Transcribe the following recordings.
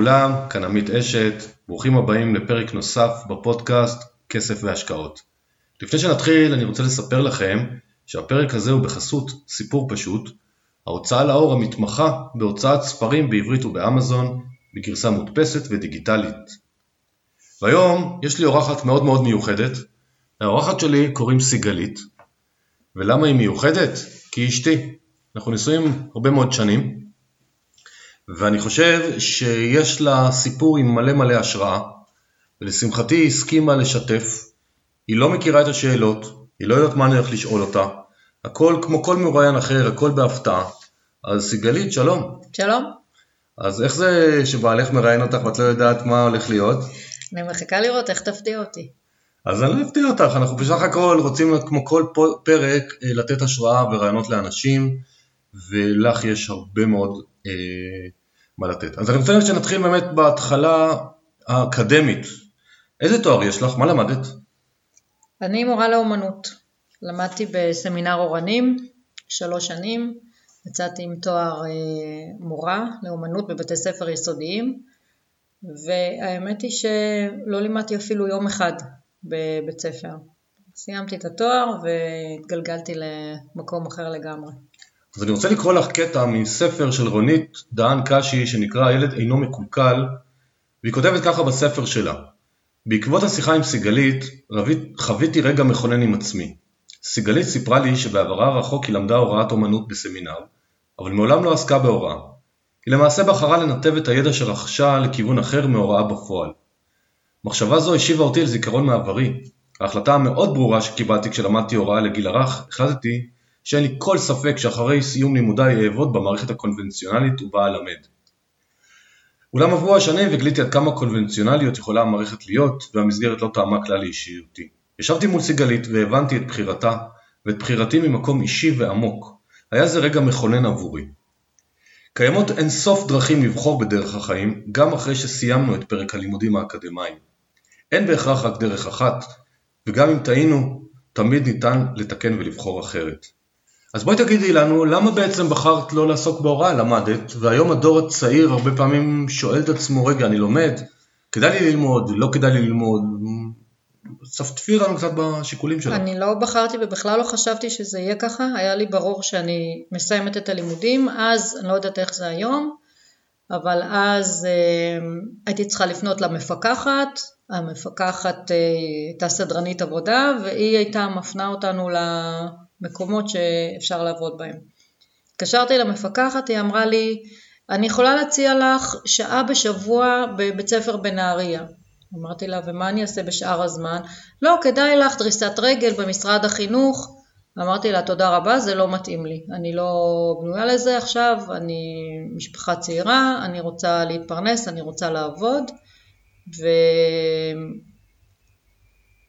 לכולם, כאן עמית אשת, ברוכים הבאים לפרק נוסף בפודקאסט כסף והשקעות. לפני שנתחיל אני רוצה לספר לכם שהפרק הזה הוא בחסות סיפור פשוט, ההוצאה לאור המתמחה בהוצאת ספרים בעברית ובאמזון בגרסה מודפסת ודיגיטלית. והיום יש לי אורחת מאוד מאוד מיוחדת, האורחת שלי קוראים סיגלית, ולמה היא מיוחדת? כי היא אשתי. אנחנו נשואים הרבה מאוד שנים, ואני חושב שיש לה סיפור עם מלא מלא השראה, ולשמחתי היא הסכימה לשתף. היא לא מכירה את השאלות, היא לא יודעת מה אני הולך לשאול אותה. הכל כמו כל מרואיין אחר, הכל בהפתעה. אז סיגלית, שלום. שלום. אז איך זה שבעלך מראיין אותך ואת לא יודעת מה הולך להיות? אני מחכה לראות איך תפתיע אותי. אז אני לא אפתיע אותך, אנחנו בסך הכל רוצים כמו כל פרק אה, לתת השראה ורעיונות לאנשים, ולך יש הרבה מאוד אה, מה לתת. אז אני רוצה שנתחיל באמת בהתחלה האקדמית. איזה תואר יש לך? מה למדת? אני מורה לאומנות. למדתי בסמינר אורנים שלוש שנים, יצאתי עם תואר אה, מורה לאומנות בבתי ספר יסודיים, והאמת היא שלא לימדתי אפילו יום אחד בבית ספר. סיימתי את התואר והתגלגלתי למקום אחר לגמרי. אז אני רוצה לקרוא לך קטע מספר של רונית דהן קשי שנקרא הילד אינו מקולקל והיא כותבת ככה בספר שלה בעקבות השיחה עם סיגלית חוויתי רגע מכונן עם עצמי. סיגלית סיפרה לי שבעברה הרחוק היא למדה הוראת אומנות בסמינר אבל מעולם לא עסקה בהוראה. היא למעשה בחרה לנתב את הידע שרכשה לכיוון אחר מהוראה בפועל. מחשבה זו השיבה אותי לזיכרון מעברי. ההחלטה המאוד ברורה שקיבלתי כשלמדתי הוראה לגיל הרך, החלטתי שאין לי כל ספק שאחרי סיום לימודיי אעבוד במערכת הקונבנציונלית ובה אלמד. אולם עברו השנים וגיליתי עד כמה קונבנציונליות יכולה המערכת להיות והמסגרת לא טעמה כלל לאישיותי. ישבתי מול סיגלית והבנתי את בחירתה ואת בחירתי ממקום אישי ועמוק. היה זה רגע מכונן עבורי. קיימות אין סוף דרכים לבחור בדרך החיים גם אחרי שסיימנו את פרק הלימודים האקדמיים. אין בהכרח רק דרך אחת, וגם אם טעינו, תמיד ניתן לתקן ולבחור אחרת. אז בואי תגידי לנו, למה בעצם בחרת לא לעסוק בהוראה? למדת, והיום הדור הצעיר הרבה פעמים שואל את עצמו, רגע, אני לומד, כדאי לי ללמוד, לא כדאי לי ללמוד, צפתפי לנו קצת בשיקולים שלך. אני לא בחרתי ובכלל לא חשבתי שזה יהיה ככה, היה לי ברור שאני מסיימת את הלימודים, אז אני לא יודעת איך זה היום, אבל אז אה, הייתי צריכה לפנות למפקחת, המפקחת אה, הייתה סדרנית עבודה והיא הייתה מפנה אותנו למקומות שאפשר לעבוד בהם. התקשרתי למפקחת, היא אמרה לי, אני יכולה להציע לך שעה בשבוע בבית ספר בנהריה. אמרתי לה, ומה אני אעשה בשאר הזמן? לא, כדאי לך דריסת רגל במשרד החינוך. אמרתי לה, תודה רבה, זה לא מתאים לי. אני לא בנויה לזה עכשיו, אני משפחה צעירה, אני רוצה להתפרנס, אני רוצה לעבוד.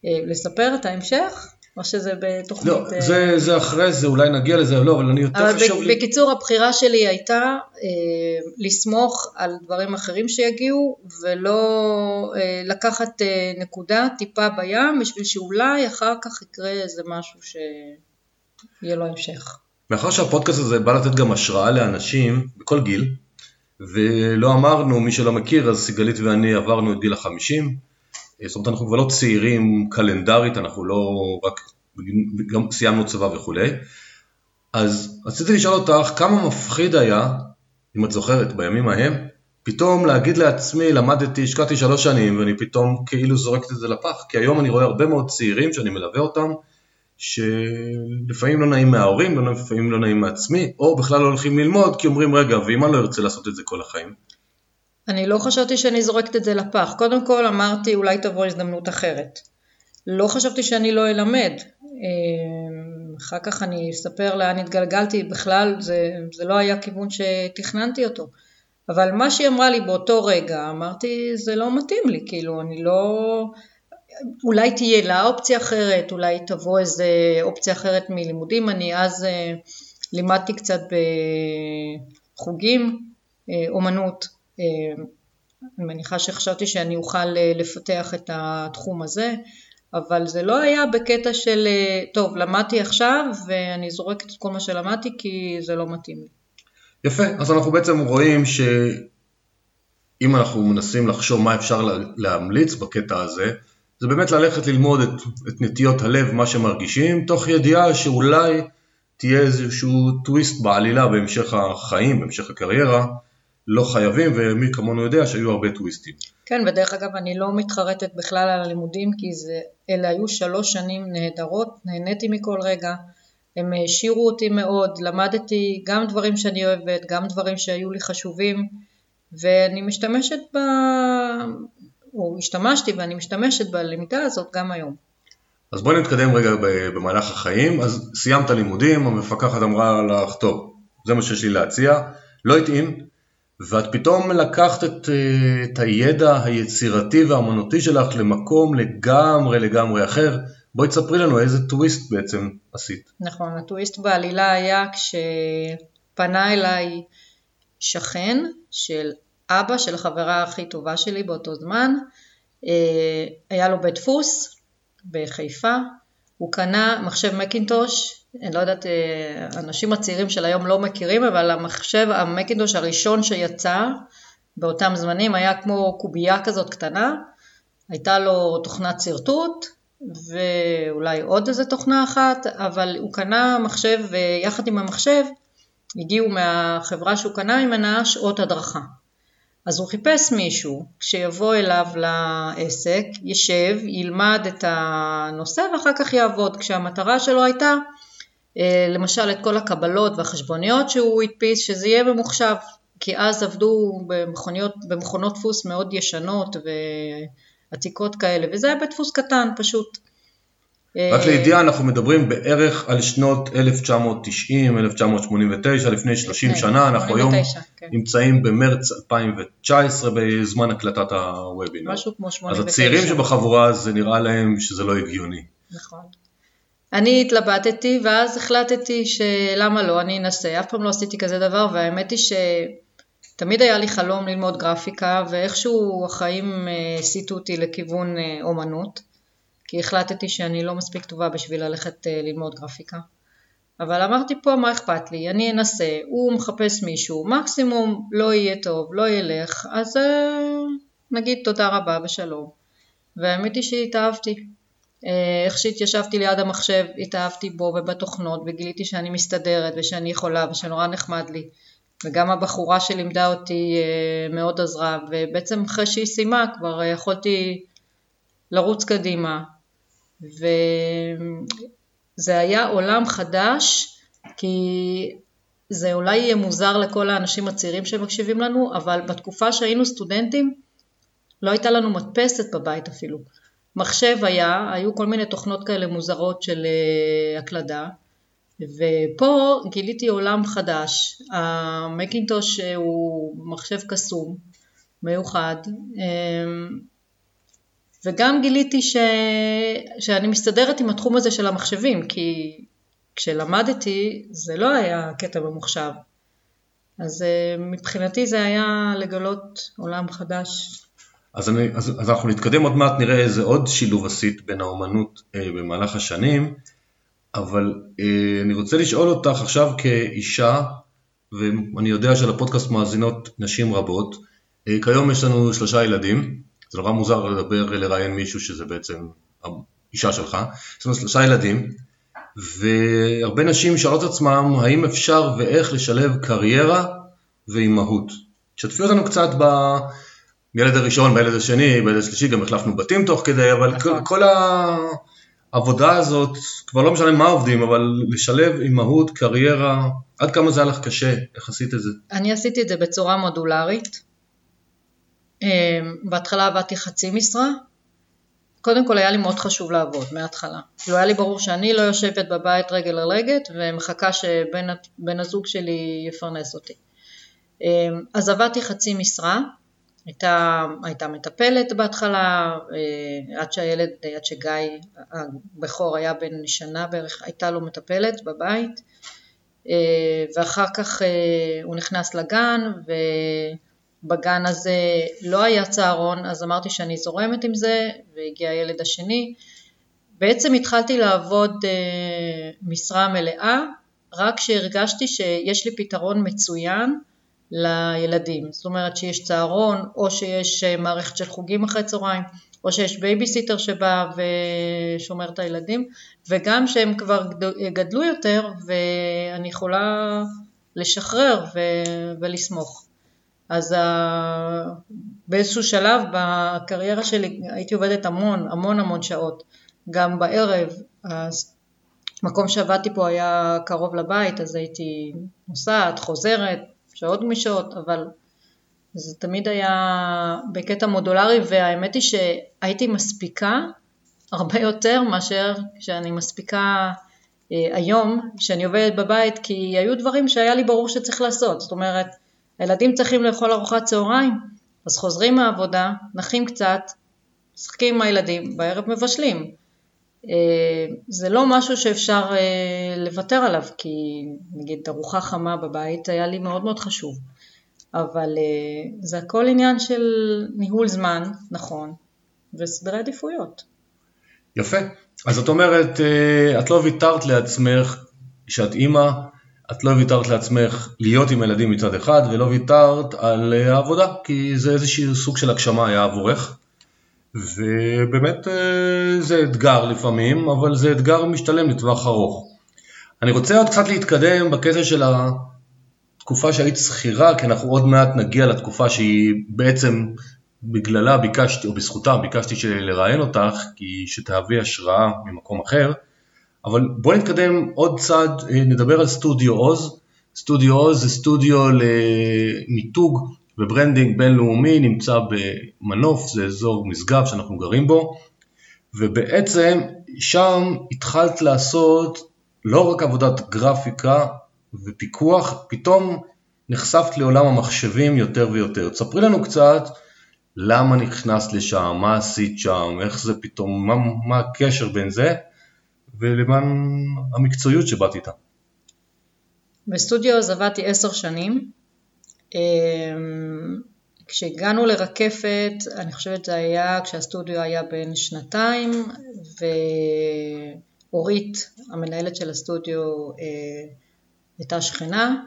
ולספר את ההמשך? או שזה בתוכנית... לא, זה, זה אחרי זה, אולי נגיע לזה, לא, אבל אני יותר חשוב לי... בקיצור, הבחירה שלי הייתה אה, לסמוך על דברים אחרים שיגיעו, ולא אה, לקחת אה, נקודה טיפה בים, בשביל שאולי אחר כך יקרה איזה משהו שיהיה לו המשך. מאחר שהפודקאסט הזה בא לתת גם השראה לאנשים בכל גיל, ולא אמרנו, מי שלא מכיר, אז סיגלית ואני עברנו את גיל החמישים, זאת אומרת אנחנו כבר לא צעירים קלנדרית, אנחנו לא רק, גם סיימנו צבא וכולי, אז רציתי לשאול אותך כמה מפחיד היה, אם את זוכרת, בימים ההם, פתאום להגיד לעצמי, למדתי, השקעתי שלוש שנים ואני פתאום כאילו זורקת את זה לפח, כי היום אני רואה הרבה מאוד צעירים שאני מלווה אותם, שלפעמים לא נעים מההורים, לפעמים לא נעים מעצמי, או בכלל לא הולכים ללמוד כי אומרים רגע, ואם אני לא ארצה לעשות את זה כל החיים? אני לא חשבתי שאני זורקת את זה לפח. קודם כל אמרתי אולי תבוא הזדמנות אחרת. לא חשבתי שאני לא אלמד. אמ, אחר כך אני אספר לאן התגלגלתי, בכלל זה, זה לא היה כיוון שתכננתי אותו. אבל מה שהיא אמרה לי באותו רגע, אמרתי זה לא מתאים לי, כאילו אני לא... אולי תהיה לה אופציה אחרת, אולי תבוא איזה אופציה אחרת מלימודים, אני אז אה, לימדתי קצת בחוגים, אה, אומנות, אני מניחה שחשבתי שאני אוכל לפתח את התחום הזה, אבל זה לא היה בקטע של טוב למדתי עכשיו ואני זורקת את כל מה שלמדתי כי זה לא מתאים לי. יפה, אז אנחנו בעצם רואים ש... אם אנחנו מנסים לחשוב מה אפשר להמליץ בקטע הזה, זה באמת ללכת ללמוד את, את נטיות הלב, מה שמרגישים, תוך ידיעה שאולי תהיה איזשהו טוויסט בעלילה בהמשך החיים, בהמשך הקריירה, לא חייבים, ומי כמונו יודע שהיו הרבה טוויסטים. כן, ודרך אגב, אני לא מתחרטת בכלל על הלימודים, כי זה, אלה היו שלוש שנים נהדרות, נהניתי מכל רגע, הם העשירו אותי מאוד, למדתי גם דברים שאני אוהבת, גם דברים שהיו לי חשובים, ואני משתמשת ב... או השתמשתי ואני משתמשת בלמידה הזאת גם היום. אז בואי נתקדם רגע במהלך החיים. אז סיימת לימודים, המפקחת אמרה לך, טוב, זה מה שיש לי להציע, לא התאים, ואת פתאום לקחת את, את הידע היצירתי והאמנותי שלך למקום לגמרי לגמרי אחר. בואי תספרי לנו איזה טוויסט בעצם עשית. נכון, הטוויסט בעלילה היה כשפנה אליי שכן של אבא של החברה הכי טובה שלי באותו זמן, אה, היה לו בית דפוס בחיפה, הוא קנה מחשב מקינטוש, אני לא יודעת, אה, אנשים הצעירים של היום לא מכירים, אבל המחשב המקינטוש הראשון שיצא באותם זמנים היה כמו קובייה כזאת קטנה, הייתה לו תוכנת שרטוט ואולי עוד איזה תוכנה אחת, אבל הוא קנה מחשב ויחד עם המחשב הגיעו מהחברה שהוא קנה ממנה שעות הדרכה. אז הוא חיפש מישהו שיבוא אליו לעסק, ישב, ילמד את הנושא ואחר כך יעבוד, כשהמטרה שלו הייתה למשל את כל הקבלות והחשבוניות שהוא הדפיס, שזה יהיה ממוחשב, כי אז עבדו במכוניות, במכונות דפוס מאוד ישנות ועתיקות כאלה, וזה היה בדפוס קטן פשוט. רק לידיעה, אנחנו מדברים בערך על שנות 1990-1989, לפני 30 שנה, אנחנו היום כן. נמצאים במרץ 2019 בזמן הקלטת הוובינר. משהו כמו 89. אז הצעירים שבחבורה זה נראה להם שזה לא הגיוני. נכון. אני התלבטתי ואז החלטתי שלמה לא, אני אנסה, אף פעם לא עשיתי כזה דבר והאמת היא שתמיד היה לי חלום ללמוד גרפיקה ואיכשהו החיים אה, הסיטו אותי לכיוון אה, אומנות. כי החלטתי שאני לא מספיק טובה בשביל ללכת אה, ללמוד גרפיקה. אבל אמרתי פה מה אכפת לי, אני אנסה, הוא מחפש מישהו, מקסימום לא יהיה טוב, לא ילך, אז נגיד תודה רבה ושלום. והאמת היא שהתאהבתי. אה, איך שהתיישבתי ליד המחשב, התאהבתי בו ובתוכנות וגיליתי שאני מסתדרת ושאני יכולה ושנורא נחמד לי. וגם הבחורה שלימדה אותי מאוד עזרה, ובעצם אחרי שהיא סיימה כבר יכולתי לרוץ קדימה, וזה היה עולם חדש, כי זה אולי יהיה מוזר לכל האנשים הצעירים שמקשיבים לנו, אבל בתקופה שהיינו סטודנטים לא הייתה לנו מדפסת בבית אפילו. מחשב היה, היו כל מיני תוכנות כאלה מוזרות של אה, הקלדה, ופה גיליתי עולם חדש. המקינטוש הוא מחשב קסום, מיוחד, אמ, וגם גיליתי ש... שאני מסתדרת עם התחום הזה של המחשבים, כי כשלמדתי זה לא היה קטע ממוחשב. אז אה, מבחינתי זה היה לגלות עולם חדש. אז, אני, אז, אז אנחנו נתקדם עוד מעט, נראה איזה עוד שילוב עשית בין האומנות אה, במהלך השנים, אבל אה, אני רוצה לשאול אותך עכשיו כאישה, ואני יודע שלפודקאסט מאזינות נשים רבות, אה, כיום יש לנו שלושה ילדים, זה נורא מוזר לדבר, לראיין מישהו שזה בעצם האישה שלך, יש לנו שלושה ילדים, והרבה נשים שואלות עצמם האם אפשר ואיך לשלב קריירה ואימהות. תשתפי אותנו קצת בילד הראשון, בילד השני, בילד השלישי, גם החלפנו בתים תוך כדי, אבל כל, נכון. כל העבודה הזאת, כבר לא משנה מה עובדים, אבל לשלב אימהות, קריירה, עד כמה זה היה לך קשה, איך עשית את זה? אני עשיתי את זה בצורה מודולרית. אמ, בהתחלה עבדתי חצי משרה, קודם כל היה לי מאוד חשוב לעבוד מההתחלה. כאילו היה לי ברור שאני לא יושבת בבית רגל על רגל ומחכה שבן הזוג שלי יפרנס אותי. אמ, אז עבדתי חצי משרה, הייתה, הייתה מטפלת בהתחלה, אה, עד שהילד, עד שגיא הבכור היה בן שנה בערך, הייתה לו מטפלת בבית, אה, ואחר כך אה, הוא נכנס לגן ו... בגן הזה לא היה צהרון, אז אמרתי שאני זורמת עם זה, והגיע הילד השני. בעצם התחלתי לעבוד משרה מלאה, רק כשהרגשתי שיש לי פתרון מצוין לילדים. זאת אומרת שיש צהרון, או שיש אה, מערכת של חוגים אחרי צהריים, או שיש בייביסיטר שבא ושומר את הילדים, וגם שהם כבר גדלו יותר ואני יכולה לשחרר ו- ולסמוך. אז ה... באיזשהו שלב בקריירה שלי הייתי עובדת המון, המון המון שעות, גם בערב, המקום שעבדתי פה היה קרוב לבית, אז הייתי נוסעת, חוזרת, שעות גמישות, אבל זה תמיד היה בקטע מודולרי, והאמת היא שהייתי מספיקה הרבה יותר מאשר שאני מספיקה אה, היום, כשאני עובדת בבית, כי היו דברים שהיה לי ברור שצריך לעשות. זאת אומרת, הילדים צריכים לאכול ארוחת צהריים, אז חוזרים מהעבודה, נחים קצת, משחקים עם הילדים, בערב מבשלים. אה, זה לא משהו שאפשר אה, לוותר עליו, כי נגיד ארוחה חמה בבית היה לי מאוד מאוד חשוב. אבל אה, זה הכל עניין של ניהול זמן, נכון, וסדרי עדיפויות. יפה. אז את אומרת, את לא ויתרת לעצמך, כשאת אימא, את לא ויתרת לעצמך להיות עם ילדים מצד אחד, ולא ויתרת על העבודה, כי זה איזשהו סוג של הגשמה היה עבורך. ובאמת זה אתגר לפעמים, אבל זה אתגר משתלם לטווח ארוך. אני רוצה עוד קצת להתקדם בקטע של התקופה שהיית שכירה, כי אנחנו עוד מעט נגיע לתקופה שהיא בעצם בגללה ביקשתי, או בזכותה ביקשתי לראיין אותך, כי שתהווי השראה ממקום אחר, אבל בואי נתקדם עוד צעד, נדבר על סטודיו עוז. סטודיו עוז זה סטודיו למיתוג ו branding בינלאומי, נמצא במנוף, זה אזור משגב שאנחנו גרים בו, ובעצם שם התחלת לעשות לא רק עבודת גרפיקה ופיקוח, פתאום נחשפת לעולם המחשבים יותר ויותר. תספרי לנו קצת למה נכנסת לשם, מה עשית שם, איך זה פתאום, מה, מה הקשר בין זה ולמען המקצועיות שבאת איתה. בסטודיו אז עבדתי עשר שנים. אמ, כשהגענו לרקפת, אני חושבת זה היה כשהסטודיו היה בן שנתיים, ואורית, המנהלת של הסטודיו, אה, הייתה שכנה,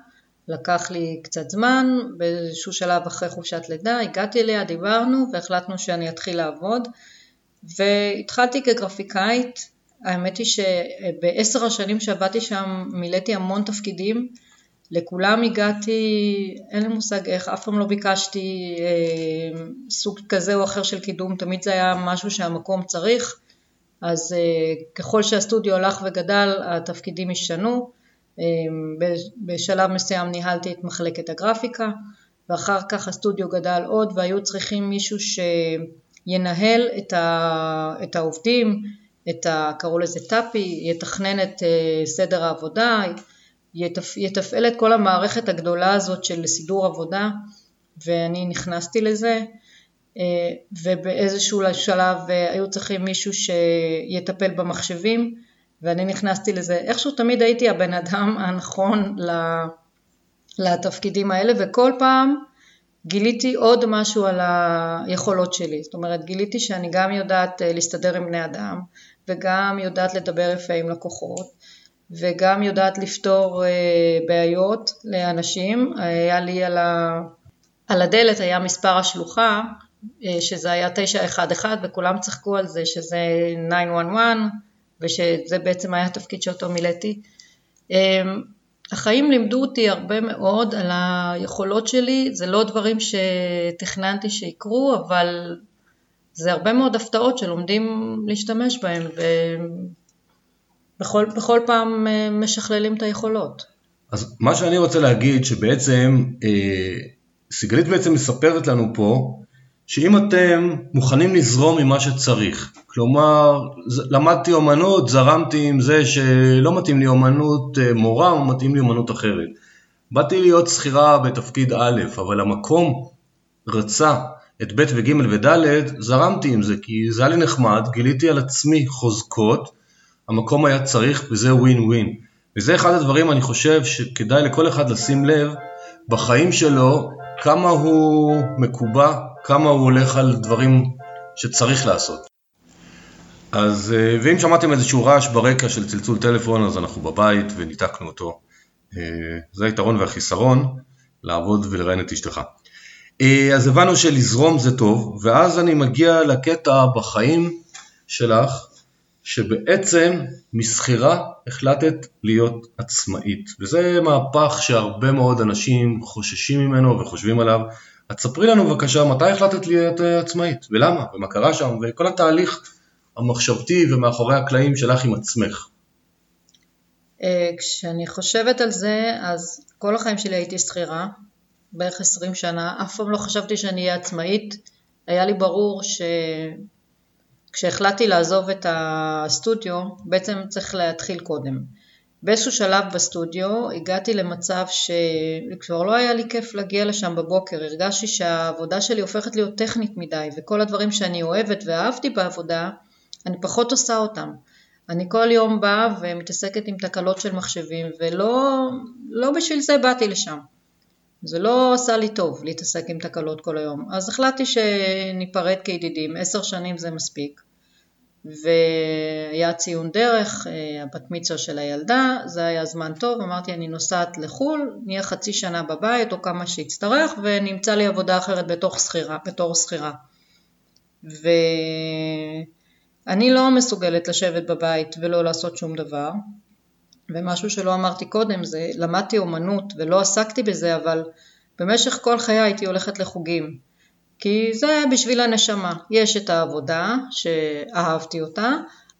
לקח לי קצת זמן, באיזשהו שלב אחרי חופשת לידה הגעתי אליה, דיברנו והחלטנו שאני אתחיל לעבוד והתחלתי כגרפיקאית, האמת היא שבעשר השנים שעבדתי שם מילאתי המון תפקידים, לכולם הגעתי, אין לי מושג איך, אף פעם לא ביקשתי אה, סוג כזה או אחר של קידום, תמיד זה היה משהו שהמקום צריך, אז אה, ככל שהסטודיו הלך וגדל התפקידים השתנו, אה, בשלב מסוים ניהלתי את מחלקת הגרפיקה ואחר כך הסטודיו גדל עוד והיו צריכים מישהו שינהל את, ה, את העובדים, את ה, קראו לזה טאפי, יתכנן את אה, סדר העבודה, יתפ, יתפעל את כל המערכת הגדולה הזאת של סידור עבודה ואני נכנסתי לזה אה, ובאיזשהו שלב אה, היו צריכים מישהו שיטפל במחשבים ואני נכנסתי לזה. איכשהו תמיד הייתי הבן אדם הנכון לתפקידים האלה וכל פעם גיליתי עוד משהו על היכולות שלי. זאת אומרת, גיליתי שאני גם יודעת אה, להסתדר עם בני אדם וגם יודעת לדבר יפה עם לקוחות וגם יודעת לפתור אה, בעיות לאנשים. היה לי על, ה... על הדלת היה מספר השלוחה, אה, שזה היה 911 וכולם צחקו על זה שזה 911 ושזה בעצם היה התפקיד שאותו מילאתי. אה, החיים לימדו אותי הרבה מאוד על היכולות שלי, זה לא דברים שתכננתי שיקרו, אבל זה הרבה מאוד הפתעות שלומדים להשתמש בהם, בכל, בכל פעם אה, משכללים את היכולות. אז מה שאני רוצה להגיד שבעצם אה, סיגלית בעצם מספרת לנו פה שאם אתם מוכנים לזרום עם מה שצריך, כלומר למדתי אומנות, זרמתי עם זה שלא מתאים לי אומנות אה, מורה, מתאים לי אומנות אחרת. באתי להיות שכירה בתפקיד א', אבל המקום רצה את ב' וג' וד', זרמתי עם זה, כי זה היה לי נחמד, גיליתי על עצמי חוזקות, המקום היה צריך וזה ווין ווין. וזה אחד הדברים אני חושב שכדאי לכל אחד לשים לב בחיים שלו כמה הוא מקובע, כמה הוא הולך על דברים שצריך לעשות. אז אה, ואם שמעתם איזשהו רעש ברקע של צלצול טלפון אז אנחנו בבית וניתקנו אותו. אה, זה היתרון והחיסרון. לעבוד ולראיין את אשתך. אה, אז הבנו שלזרום זה טוב, ואז אני מגיע לקטע בחיים שלך, שבעצם משכירה החלטת להיות עצמאית, וזה מהפך שהרבה מאוד אנשים חוששים ממנו וחושבים עליו. אז ספרי לנו בבקשה מתי החלטת להיות אה, עצמאית, ולמה, ומה קרה שם, וכל התהליך המחשבתי ומאחורי הקלעים שלך עם עצמך. אה, כשאני חושבת על זה, אז כל החיים שלי הייתי שכירה, בערך 20 שנה, אף פעם לא חשבתי שאני אהיה עצמאית. היה לי ברור שכשהחלטתי לעזוב את הסטודיו, בעצם צריך להתחיל קודם. באיזשהו שלב בסטודיו הגעתי למצב שכבר לא היה לי כיף להגיע לשם בבוקר, הרגשתי שהעבודה שלי הופכת להיות טכנית מדי וכל הדברים שאני אוהבת ואהבתי בעבודה, אני פחות עושה אותם. אני כל יום באה ומתעסקת עם תקלות של מחשבים ולא לא בשביל זה באתי לשם. זה לא עשה לי טוב להתעסק עם תקלות כל היום. אז החלטתי שניפרד כידידים, עשר שנים זה מספיק. והיה ציון דרך, אה, הבת מצווה של הילדה, זה היה זמן טוב, אמרתי אני נוסעת לחו"ל, נהיה חצי שנה בבית או כמה שיצטרך ונמצא לי עבודה אחרת בתור שכירה. בתור שכירה. ואני לא מסוגלת לשבת בבית ולא לעשות שום דבר, ומשהו שלא אמרתי קודם זה למדתי אומנות ולא עסקתי בזה אבל במשך כל חיי הייתי הולכת לחוגים כי זה בשביל הנשמה. יש את העבודה שאהבתי אותה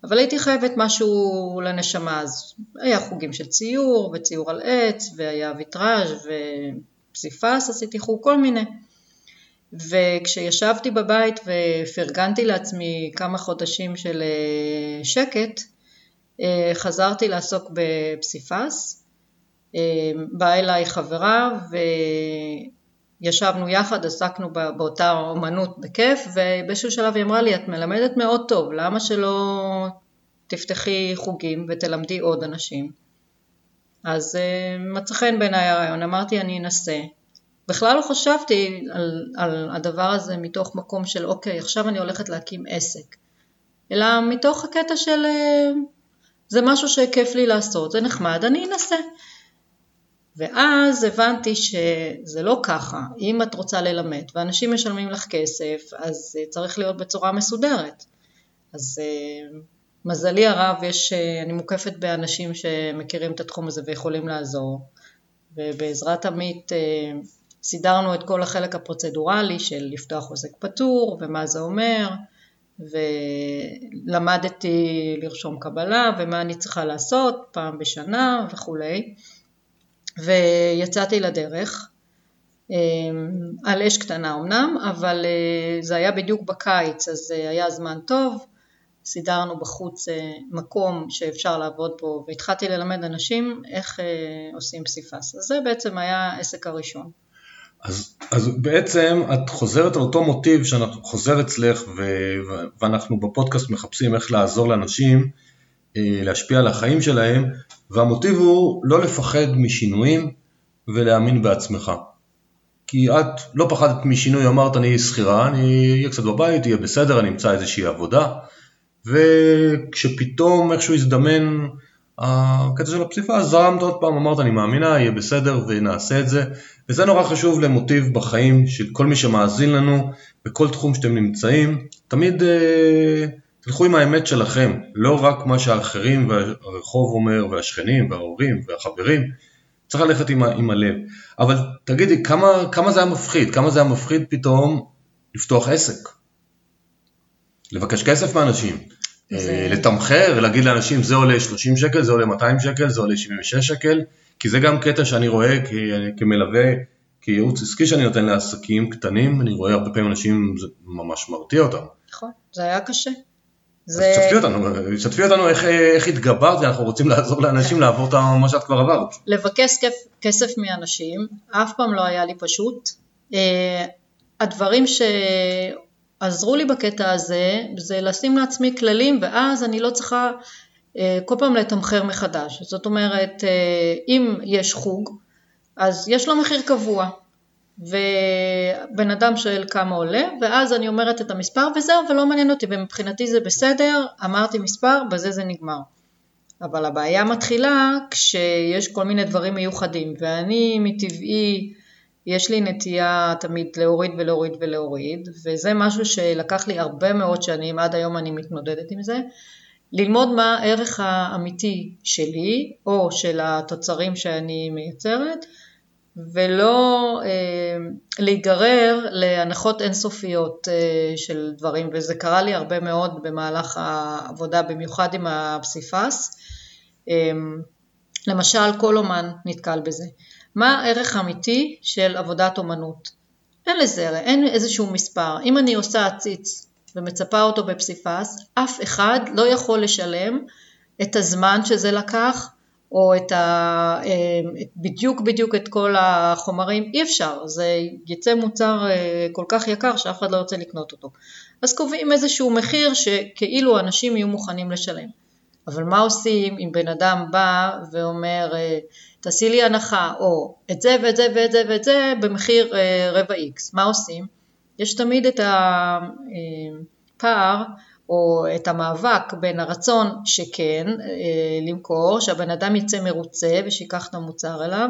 אבל הייתי חייבת משהו לנשמה. אז היה חוגים של ציור וציור על עץ והיה ויטראז' ופסיפס עשיתי חוג כל מיני. וכשישבתי בבית ופרגנתי לעצמי כמה חודשים של אה, שקט אה, חזרתי לעסוק בפסיפס, אה, באה אליי חברה וישבנו יחד, עסקנו באותה אומנות בכיף ובאיזשהו שלב היא אמרה לי את מלמדת מאוד טוב, למה שלא תפתחי חוגים ותלמדי עוד אנשים? אז אה, מצא חן בעיניי הרעיון, אמרתי אני אנסה. בכלל לא חשבתי על, על הדבר הזה מתוך מקום של אוקיי עכשיו אני הולכת להקים עסק, אלא מתוך הקטע של זה משהו שכיף לי לעשות, זה נחמד, אני אנסה. ואז הבנתי שזה לא ככה, אם את רוצה ללמד ואנשים משלמים לך כסף, אז זה צריך להיות בצורה מסודרת. אז אה, מזלי הרב, יש, אה, אני מוקפת באנשים שמכירים את התחום הזה ויכולים לעזור, ובעזרת עמית אה, סידרנו את כל החלק הפרוצדורלי של לפתוח עוסק פטור ומה זה אומר, ולמדתי לרשום קבלה ומה אני צריכה לעשות פעם בשנה וכולי ויצאתי לדרך. אמ, על אש קטנה אמנם אבל אה, זה היה בדיוק בקיץ אז אה, היה זמן טוב. סידרנו בחוץ אה, מקום שאפשר לעבוד בו והתחלתי ללמד אנשים איך עושים פסיפס. אז זה בעצם היה העסק הראשון. אז, אז בעצם את חוזרת על אותו מוטיב שאנחנו חוזר אצלך ו, ואנחנו בפודקאסט מחפשים איך לעזור לאנשים. אה, להשפיע על החיים שלהם והמוטיב הוא לא לפחד משינויים ולהאמין בעצמך. כי את לא פחדת משינוי, אמרת אני שכירה, אני אהיה קצת בבית, יהיה בסדר, אני אמצא איזושהי עבודה. וכשפתאום איכשהו הזדמן הקטע של הפסיפס, זרמת עוד פעם, אמרת אני מאמינה, יהיה בסדר ונעשה את זה. וזה נורא חשוב למוטיב בחיים של כל מי שמאזין לנו בכל תחום שאתם נמצאים, תמיד אה, תלכו עם האמת שלכם, לא רק מה שהאחרים והרחוב אומר והשכנים וההורים והחברים, צריך ללכת עם, עם הלב. אבל תגידי, כמה, כמה זה היה מפחיד? כמה זה היה מפחיד פתאום לפתוח עסק? לבקש כסף מאנשים, אה, זה... לתמחר, להגיד לאנשים זה עולה 30 שקל, זה עולה 200 שקל, זה עולה 76 שקל, כי זה גם קטע שאני רואה כמלווה, כייעוץ עסקי שאני נותן לעסקים קטנים, אני רואה הרבה פעמים אנשים, זה ממש מרתיע אותם. נכון, זה היה קשה. זה... תשתפי אותנו, תשתפי אותנו איך, איך התגברת, אנחנו רוצים לעזור לאנשים לעבור את מה שאת כבר עברת. לבקש כסף מאנשים, אף פעם לא היה לי פשוט. אה, הדברים שעזרו לי בקטע הזה, זה לשים לעצמי כללים, ואז אני לא צריכה אה, כל פעם לתמחר מחדש. זאת אומרת, אה, אם יש חוג, אז יש לו מחיר קבוע, ובן אדם שואל כמה עולה, ואז אני אומרת את המספר וזהו, ולא מעניין אותי, ומבחינתי זה בסדר, אמרתי מספר, בזה זה נגמר. אבל הבעיה מתחילה כשיש כל מיני דברים מיוחדים, ואני מטבעי יש לי נטייה תמיד להוריד ולהוריד ולהוריד, וזה משהו שלקח לי הרבה מאוד שנים, עד היום אני מתמודדת עם זה. ללמוד מה הערך האמיתי שלי, או של התוצרים שאני מייצרת, ולא אה, להיגרר להנחות אינסופיות אה, של דברים, וזה קרה לי הרבה מאוד במהלך העבודה, במיוחד עם הפסיפס. אה, למשל, כל אומן נתקל בזה. מה הערך האמיתי של עבודת אומנות? אין לזה, אין איזשהו מספר. אם אני עושה עציץ ומצפה אותו בפסיפס, אף אחד לא יכול לשלם את הזמן שזה לקח, או את ה, אה, בדיוק בדיוק את כל החומרים, אי אפשר, זה יצא מוצר אה, כל כך יקר שאף אחד לא ירצה לקנות אותו. אז קובעים איזשהו מחיר שכאילו אנשים יהיו מוכנים לשלם. אבל מה עושים אם בן אדם בא ואומר אה, תעשי לי הנחה או את זה ואת זה ואת זה ואת זה במחיר רבע איקס, מה עושים? יש תמיד את הפער או את המאבק בין הרצון שכן אה, למכור, שהבן אדם יצא מרוצה ושיקח את המוצר אליו,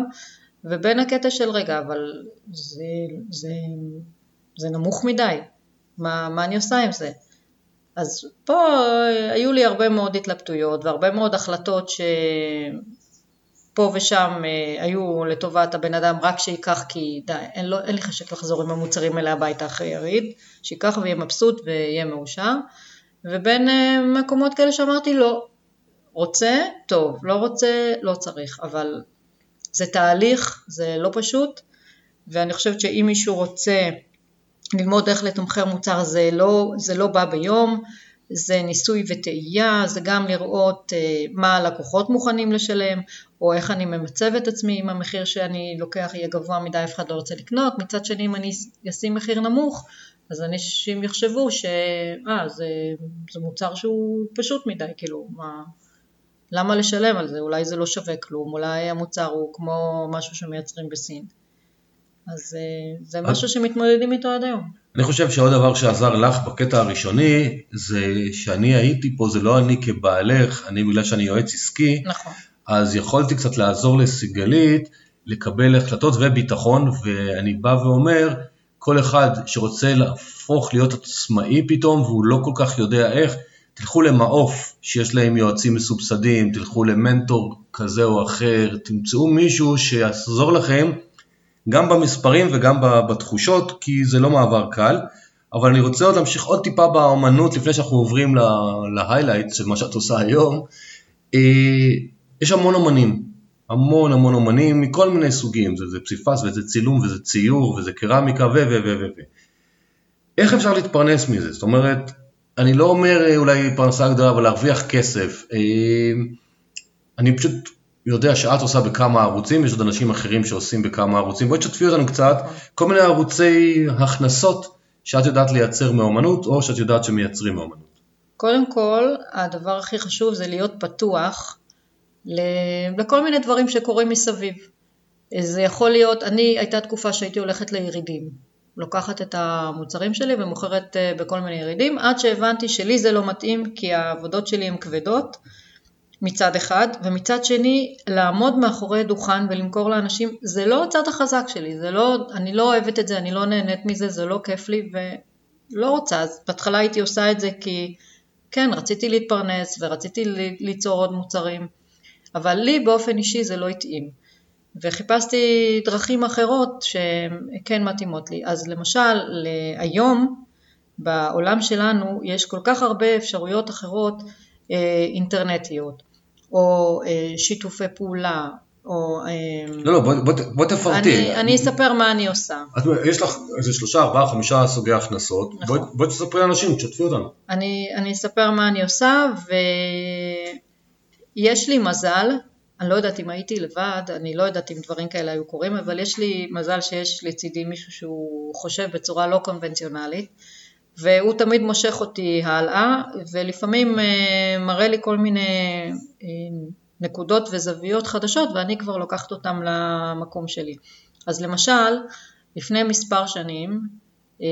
ובין הקטע של רגע, אבל זה, זה, זה נמוך מדי, מה, מה אני עושה עם זה? אז פה היו לי הרבה מאוד התלבטויות והרבה מאוד החלטות שפה ושם אה, היו לטובת הבן אדם רק שייקח כי די, אין, לו, אין לי חשק לחזור עם המוצרים האלה הביתה אחרי יריד, שייקח ויהיה מבסוט ויהיה מאושר. ובין אה, מקומות כאלה שאמרתי לא, רוצה, טוב, לא רוצה, לא צריך, אבל זה תהליך, זה לא פשוט, ואני חושבת שאם מישהו רוצה ללמוד איך לתמחר מוצר זה לא, זה לא בא ביום, זה ניסוי וטעייה, זה גם לראות uh, מה הלקוחות מוכנים לשלם, או איך אני ממצב את עצמי אם המחיר שאני לוקח יהיה גבוה מדי, אף אחד לא רוצה לקנות, מצד שני אם אני אשים מחיר נמוך, אז אנשים יחשבו שאה, זה, זה מוצר שהוא פשוט מדי, כאילו, מה, למה לשלם על זה? אולי זה לא שווה כלום, אולי המוצר הוא כמו משהו שמייצרים בסין. אז אה, זה משהו שמתמודדים איתו עד היום. אני חושב שעוד דבר שעזר לך בקטע הראשוני, זה שאני הייתי פה, זה לא אני כבעלך, אני בגלל שאני יועץ עסקי, נכון. אז יכולתי קצת לעזור לסיגלית לקבל החלטות וביטחון, ואני בא ואומר, כל אחד שרוצה להפוך להיות עצמאי פתאום והוא לא כל כך יודע איך, תלכו למעוף שיש להם יועצים מסובסדים, תלכו למנטור כזה או אחר, תמצאו מישהו שיעזור לכם גם במספרים וגם בתחושות, כי זה לא מעבר קל. אבל אני רוצה עוד להמשיך עוד טיפה באמנות לפני שאנחנו עוברים להיילייט של מה שאת עושה היום. אה, יש המון אמנים, המון המון אומנים מכל מיני סוגים, זה, זה פסיפס וזה צילום וזה ציור וזה קרמיקה ו ו ו ו ו. איך אפשר להתפרנס מזה? זאת אומרת, אני לא אומר אה, אולי פרנסה גדולה אבל להרוויח כסף. אה, אני פשוט יודע שאת עושה בכמה ערוצים, יש עוד אנשים אחרים שעושים בכמה ערוצים. בואי תשתפי אותנו קצת, כל מיני ערוצי הכנסות שאת יודעת לייצר מאומנות או שאת יודעת שמייצרים מאומנות. קודם כל, הדבר הכי חשוב זה להיות פתוח לכל מיני דברים שקורים מסביב. זה יכול להיות, אני, הייתה תקופה שהייתי הולכת לירידים, לוקחת את המוצרים שלי ומוכרת אה, בכל מיני ירידים, עד שהבנתי שלי זה לא מתאים כי העבודות שלי הן כבדות מצד אחד, ומצד שני לעמוד מאחורי דוכן ולמכור לאנשים זה לא הצד החזק שלי, זה לא, אני לא אוהבת את זה, אני לא נהנית מזה, זה לא כיף לי ולא רוצה, אז בהתחלה הייתי עושה את זה כי כן, רציתי להתפרנס ורציתי ליצור עוד מוצרים. אבל לי באופן אישי זה לא התאים. וחיפשתי דרכים אחרות שכן מתאימות לי. אז למשל, היום בעולם שלנו יש כל כך הרבה אפשרויות אחרות אה, אינטרנטיות, או אה, שיתופי פעולה, או... אה, לא, לא, בוא, בוא, בוא תפרטי. אני, אני אספר מה אני עושה. את, יש לך איזה שלושה, ארבעה, חמישה סוגי הכנסות, נכון. בואי בוא תספרי לאנשים, תשתפי אותנו. אני, אני אספר מה אני עושה, ו... יש לי מזל, אני לא יודעת אם הייתי לבד, אני לא יודעת אם דברים כאלה היו קורים, אבל יש לי מזל שיש לצידי מישהו שהוא חושב בצורה לא קונבנציונלית, והוא תמיד מושך אותי הלאה, ולפעמים אה, מראה לי כל מיני אה, נקודות וזוויות חדשות, ואני כבר לוקחת אותם למקום שלי. אז למשל, לפני מספר שנים, אה,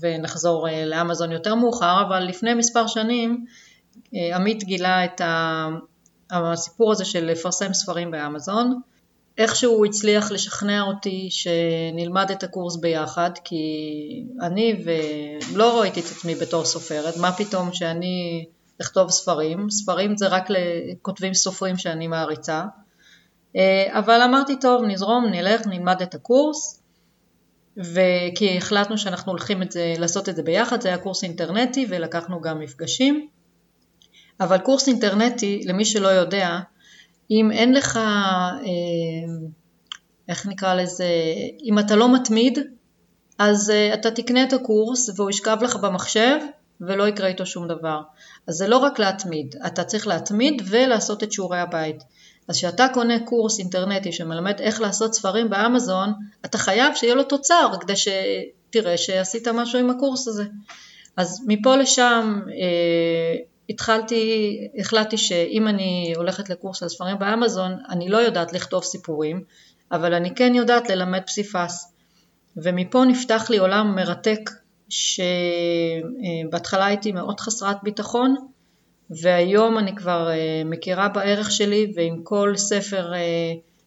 ונחזור לאמזון יותר מאוחר, אבל לפני מספר שנים עמית גילה את הסיפור הזה של לפרסם ספרים באמזון, איכשהו הוא הצליח לשכנע אותי שנלמד את הקורס ביחד, כי אני ולא ראיתי את עצמי בתור סופרת, מה פתאום שאני אכתוב ספרים, ספרים זה רק לכותבים סופרים שאני מעריצה, אה, אבל אמרתי טוב נזרום, נלך, נלמד את הקורס, וכי החלטנו שאנחנו הולכים את זה, לעשות את זה ביחד, זה היה קורס אינטרנטי ולקחנו גם מפגשים, אבל קורס אינטרנטי, למי שלא יודע, אם אין לך, אה, איך נקרא לזה, אם אתה לא מתמיד, אז אה, אתה תקנה את הקורס והוא ישכב לך במחשב ולא יקרה איתו שום דבר. אז זה לא רק להתמיד, אתה צריך להתמיד ולעשות את שיעורי הבית. אז כשאתה קונה קורס אינטרנטי שמלמד איך לעשות ספרים באמזון, אתה חייב שיהיה לו תוצר כדי שתראה שעשית משהו עם הקורס הזה. אז מפה לשם אה, התחלתי, החלטתי שאם אני הולכת לקורס על ספרים באמזון, אני לא יודעת לכתוב סיפורים, אבל אני כן יודעת ללמד פסיפס. ומפה נפתח לי עולם מרתק, שבהתחלה הייתי מאוד חסרת ביטחון, והיום אני כבר אה, מכירה בערך שלי, ועם כל ספר אה,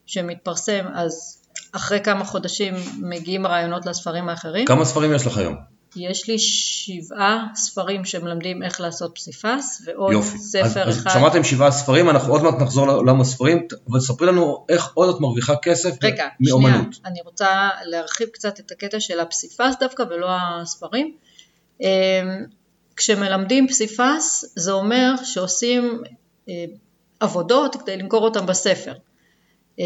שמתפרסם, אז אחרי כמה חודשים מגיעים רעיונות לספרים האחרים. כמה ספרים יש לך היום? יש לי שבעה ספרים שמלמדים איך לעשות פסיפס, ועוד יופי. ספר אז, אחד. אז שמעתם שבעה ספרים, אנחנו עוד מעט נחזור לעולם הספרים, אבל ספרי לנו איך עוד את מרוויחה כסף רגע, מאומנות. שנייה, אני רוצה להרחיב קצת את הקטע של הפסיפס דווקא ולא הספרים. אמ, כשמלמדים פסיפס זה אומר שעושים אה, עבודות כדי למכור אותם בספר, אה,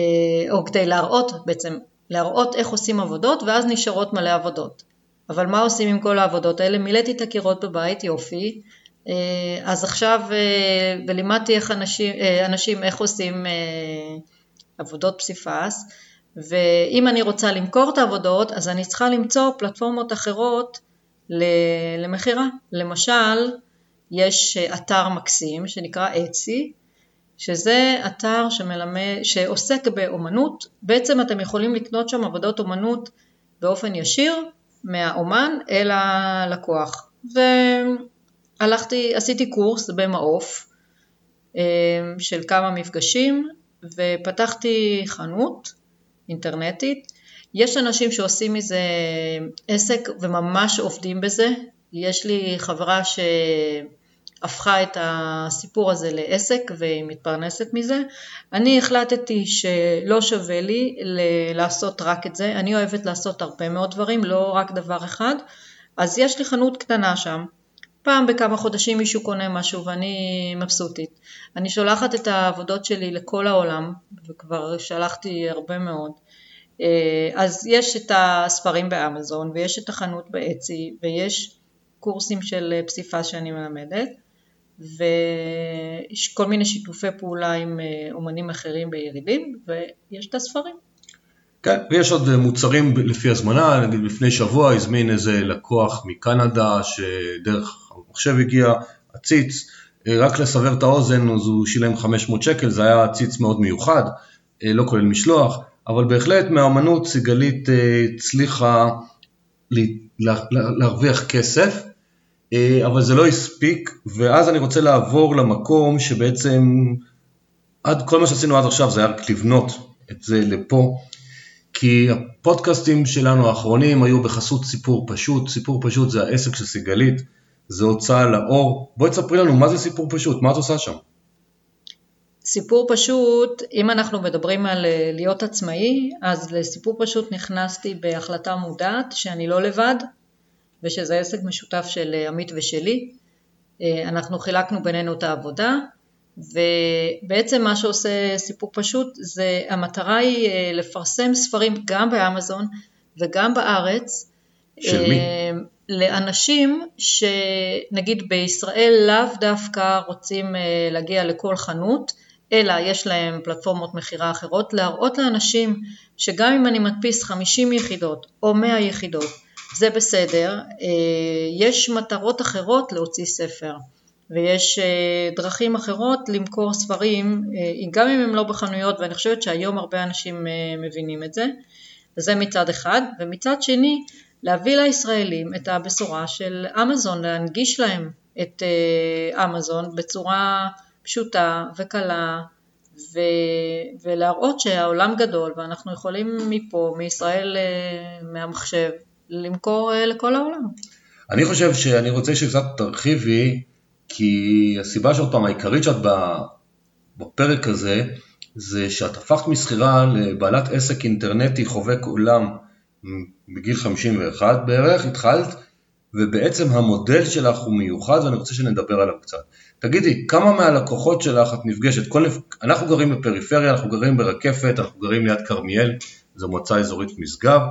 או כדי להראות בעצם, להראות איך עושים עבודות ואז נשארות מלא עבודות. אבל מה עושים עם כל העבודות האלה? מילאתי את הקירות בבית, יופי, אה, אז עכשיו, ולימדתי איך אנשים, אנשים איך עושים עבודות פסיפס, ואם אני רוצה למכור את העבודות, אז אני צריכה למצוא פלטפורמות אחרות למכירה. למשל, יש אתר מקסים שנקרא אצי, שזה אתר שמלמד, שעוסק באומנות, בעצם אתם יכולים לקנות שם עבודות אומנות באופן ישיר מהאומן אל הלקוח. והלכתי, עשיתי קורס במעוף אה, של כמה מפגשים ופתחתי חנות אינטרנטית יש אנשים שעושים מזה עסק וממש עובדים בזה. יש לי חברה שהפכה את הסיפור הזה לעסק והיא מתפרנסת מזה. אני החלטתי שלא שווה לי לעשות רק את זה. אני אוהבת לעשות הרבה מאוד דברים, לא רק דבר אחד. אז יש לי חנות קטנה שם. פעם בכמה חודשים מישהו קונה משהו ואני מבסוטית. אני שולחת את העבודות שלי לכל העולם, וכבר שלחתי הרבה מאוד. אה, אז יש את הספרים באמזון ויש את החנות באצי ויש קורסים של פסיפס שאני מלמדת ויש כל מיני שיתופי פעולה עם אה, אומנים אחרים בירידים ויש את הספרים. כן, ויש עוד מוצרים לפי הזמנה, נגיד לפני שבוע הזמין איזה לקוח מקנדה שדרך המחשב הגיע עציץ, רק לסבר את האוזן אז הוא שילם 500 שקל, זה היה עציץ מאוד מיוחד, לא כולל משלוח, אבל בהחלט מהאמנות סיגלית אה, הצליחה להרוויח כסף, אה, אבל זה לא הספיק, ואז אני רוצה לעבור למקום שבעצם עד כל מה שעשינו עד עכשיו זה היה רק לבנות את זה לפה, כי הפודקאסטים שלנו האחרונים היו בחסות סיפור פשוט, סיפור פשוט זה העסק של סיגלית, זה הוצאה לאור, בואי תספרי לנו מה זה סיפור פשוט, מה את עושה שם? סיפור פשוט, אם אנחנו מדברים על אה, להיות עצמאי, אז לסיפור פשוט נכנסתי בהחלטה מודעת שאני לא לבד ושזה עסק משותף של אה, עמית ושלי. אה, אנחנו חילקנו בינינו את העבודה ובעצם מה שעושה סיפור פשוט זה המטרה היא לפרסם ספרים גם באמזון וגם בארץ. של מי? לאנשים שנגיד בישראל לאו דווקא רוצים להגיע לכל חנות אלא יש להם פלטפורמות מכירה אחרות, להראות לאנשים שגם אם אני מדפיס 50 יחידות או 100 יחידות, זה בסדר, אה, יש מטרות אחרות להוציא ספר ויש אה, דרכים אחרות למכור ספרים, אה, גם אם הם לא בחנויות, ואני חושבת שהיום הרבה אנשים מבינים את זה, וזה מצד אחד, ומצד שני להביא לישראלים את הבשורה של אמזון, להנגיש להם את אמזון בצורה פשוטה וקלה ו, ולהראות שהעולם גדול ואנחנו יכולים מפה, מישראל, מהמחשב, למכור אה, לכל העולם. אני חושב שאני רוצה שקצת תרחיבי, כי הסיבה שעוד פעם העיקרית שאת בפרק הזה, זה שאת הפכת משכירה לבעלת עסק אינטרנטי חובק עולם בגיל 51 בערך, התחלת, ובעצם המודל שלך הוא מיוחד ואני רוצה שנדבר עליו קצת. תגידי, כמה מהלקוחות שלך את נפגשת? כל... אנחנו גרים בפריפריה, אנחנו גרים ברקפת, אנחנו גרים ליד כרמיאל, זו מועצה אזורית משגב.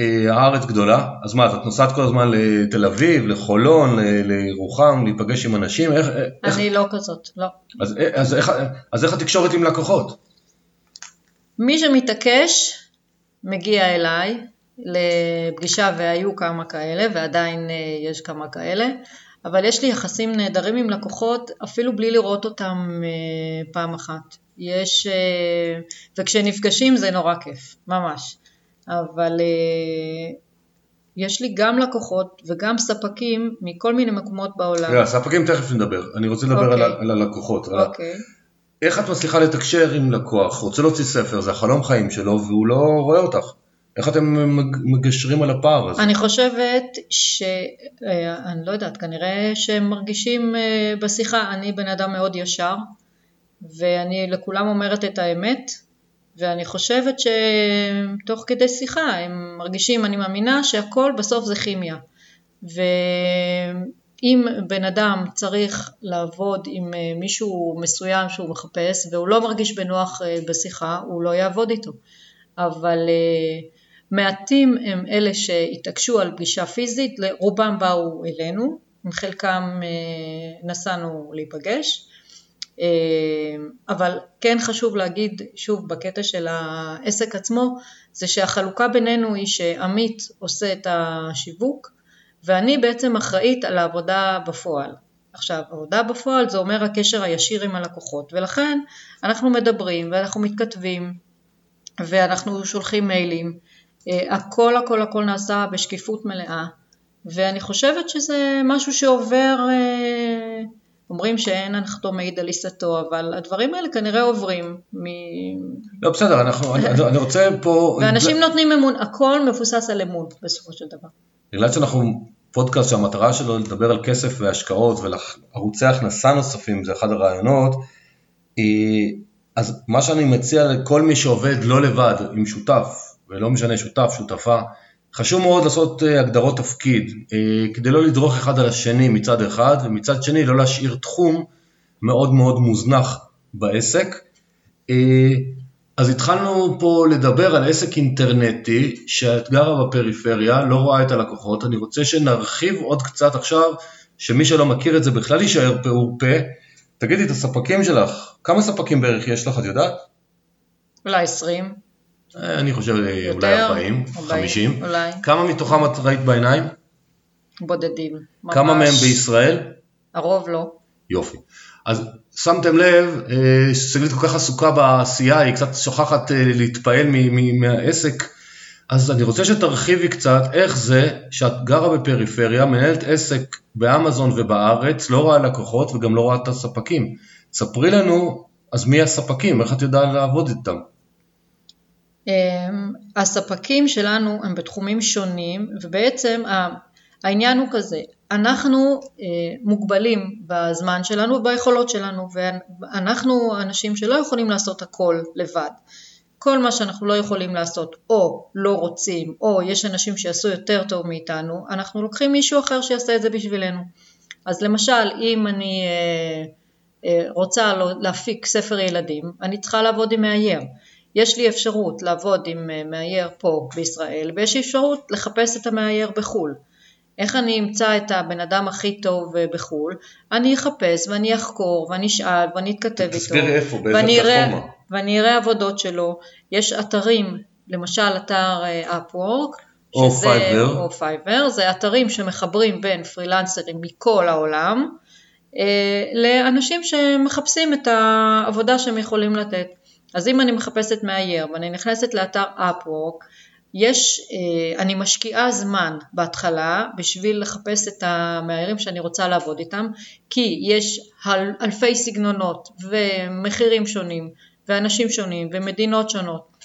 אה, הארץ גדולה, אז מה, את נוסעת כל הזמן לתל אביב, לחולון, לירוחם, להיפגש עם אנשים? איך, אני איך... לא כזאת, לא. אז, אז, איך, אז איך התקשורת עם לקוחות? מי שמתעקש מגיע אליי לפגישה והיו כמה כאלה ועדיין אה, יש כמה כאלה אבל יש לי יחסים נהדרים עם לקוחות אפילו בלי לראות אותם אה, פעם אחת. יש, אה, וכשנפגשים זה נורא כיף, ממש. אבל יש לי גם לקוחות וגם ספקים מכל מיני מקומות בעולם. רגע, ספקים תכף נדבר, אני רוצה לדבר okay. על, אוקיי. על הלקוחות. אוקיי. Okay. איך את מצליחה לתקשר עם לקוח, רוצה להוציא ספר, זה החלום חיים שלו והוא לא רואה אותך. איך אתם מגשרים על הפער הזה? אני חושבת ש... אה, אני לא יודעת, כנראה שהם מרגישים אה, בשיחה, אני בן אדם מאוד ישר, ואני לכולם אומרת את האמת, ואני חושבת שתוך כדי שיחה הם מרגישים, אני מאמינה שהכל בסוף זה כימיה. ואם בן אדם צריך לעבוד עם אה, מישהו מסוים שהוא מחפש והוא לא מרגיש בנוח בשיחה, הוא לא יעבוד איתו. אבל מעטים הם אלה שהתעקשו על פגישה פיזית, רובם באו אלינו, עם חלקם אה, נסענו להיפגש, אה, אבל כן חשוב להגיד שוב בקטע של העסק עצמו, זה שהחלוקה בינינו היא שעמית עושה את השיווק ואני בעצם אחראית על העבודה בפועל. עכשיו, עבודה בפועל זה אומר הקשר הישיר עם הלקוחות, ולכן אנחנו מדברים ואנחנו מתכתבים ואנחנו שולחים מיילים אה, הכל הכל הכל נעשה בשקיפות מלאה ואני חושבת שזה משהו שעובר, אה, אומרים שאין הנחתו מעיד על עיסתו, אבל הדברים האלה כנראה עוברים מ... לא בסדר, אנחנו, אני, אני רוצה פה... ואנשים נותנים אמון, הכל מבוסס על אמון בסופו של דבר. בגלל שאנחנו פודקאסט שהמטרה שלו לדבר על כסף והשקעות וערוצי הכנסה נוספים, זה אחד הרעיונות, אז מה שאני מציע לכל מי שעובד לא לבד, עם שותף, ולא משנה שותף, שותפה, חשוב מאוד לעשות אה, הגדרות תפקיד, אה, כדי לא לדרוך אחד על השני מצד אחד, ומצד שני לא להשאיר תחום מאוד מאוד מוזנח בעסק. אה, אז התחלנו פה לדבר על עסק אינטרנטי שאת גרה בפריפריה, לא רואה את הלקוחות, אני רוצה שנרחיב עוד קצת עכשיו, שמי שלא מכיר את זה בכלל יישאר פה. תגידי את הספקים שלך, כמה ספקים בערך יש לך, את יודעת? אולי 20. אה, אני חושב אה, אולי 40, 50. אולי. כמה מתוכם את ראית בעיניים? בודדים. ממש. כמה מהם בישראל? הרוב לא. יופי. אז שמתם לב, אה, שגלית כל כך עסוקה בעשייה, היא קצת שוכחת להתפעל מהעסק, אז אני רוצה שתרחיבי קצת איך זה שאת גרה בפריפריה, מנהלת עסק באמזון ובארץ, לא רואה לקוחות וגם לא רואה את הספקים. ספרי לנו, אז מי הספקים, איך את יודעת לעבוד איתם? אמ, הספקים שלנו הם בתחומים שונים ובעצם העניין הוא כזה, אנחנו אה, מוגבלים בזמן שלנו וביכולות שלנו ואנחנו אנשים שלא יכולים לעשות הכל לבד. כל מה שאנחנו לא יכולים לעשות או לא רוצים או יש אנשים שיעשו יותר טוב מאיתנו, אנחנו לוקחים מישהו אחר שיעשה את זה בשבילנו. אז למשל אם אני אה, אה, רוצה להפיק ספר ילדים, אני צריכה לעבוד עם מאייר. יש לי אפשרות לעבוד עם אה, מאייר פה בישראל ויש לי אפשרות לחפש את המאייר בחו"ל. איך אני אמצא את הבן אדם הכי טוב אה, בחו"ל? אני אחפש ואני אחקור ואני אשאל ואני אתכתב איתו. תסבירי איפה, באיזה פלטפורמה. ואני אראה עבודות שלו. יש אתרים, למשל אתר אה, Upwork, או פייבר. או פייבר, זה אתרים שמחברים בין פרילנסרים מכל העולם לאנשים שמחפשים את העבודה שהם יכולים לתת. אז אם אני מחפשת מאייר ואני נכנסת לאתר Upwork, יש, אה, אני משקיעה זמן בהתחלה בשביל לחפש את המאיירים שאני רוצה לעבוד איתם, כי יש אלפי סגנונות ומחירים שונים ואנשים שונים ומדינות שונות.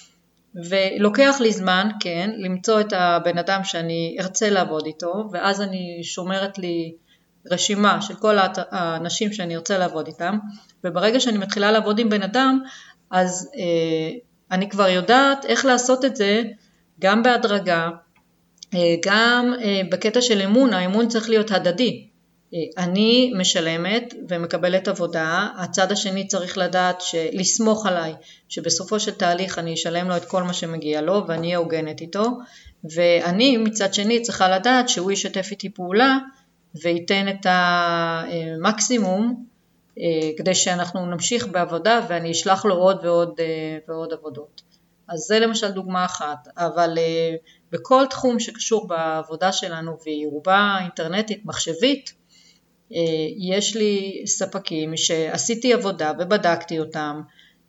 ולוקח לי זמן, כן, למצוא את הבן אדם שאני ארצה לעבוד איתו, ואז אני שומרת לי רשימה של כל האנשים שאני ארצה לעבוד איתם, וברגע שאני מתחילה לעבוד עם בן אדם, אז אה, אני כבר יודעת איך לעשות את זה גם בהדרגה, אה, גם אה, בקטע של אמון, האמון צריך להיות הדדי. אה, אני משלמת ומקבלת עבודה, הצד השני צריך לדעת, לסמוך עליי, שבסופו של תהליך אני אשלם לו את כל מה שמגיע לו ואני אהיה הוגנת איתו, ואני מצד שני צריכה לדעת שהוא ישתף איתי פעולה וייתן את המקסימום כדי שאנחנו נמשיך בעבודה ואני אשלח לו עוד ועוד ועוד עבודות. אז זה למשל דוגמה אחת, אבל בכל תחום שקשור בעבודה שלנו והיא רובה אינטרנטית, מחשבית, אה, יש לי ספקים שעשיתי עבודה ובדקתי אותם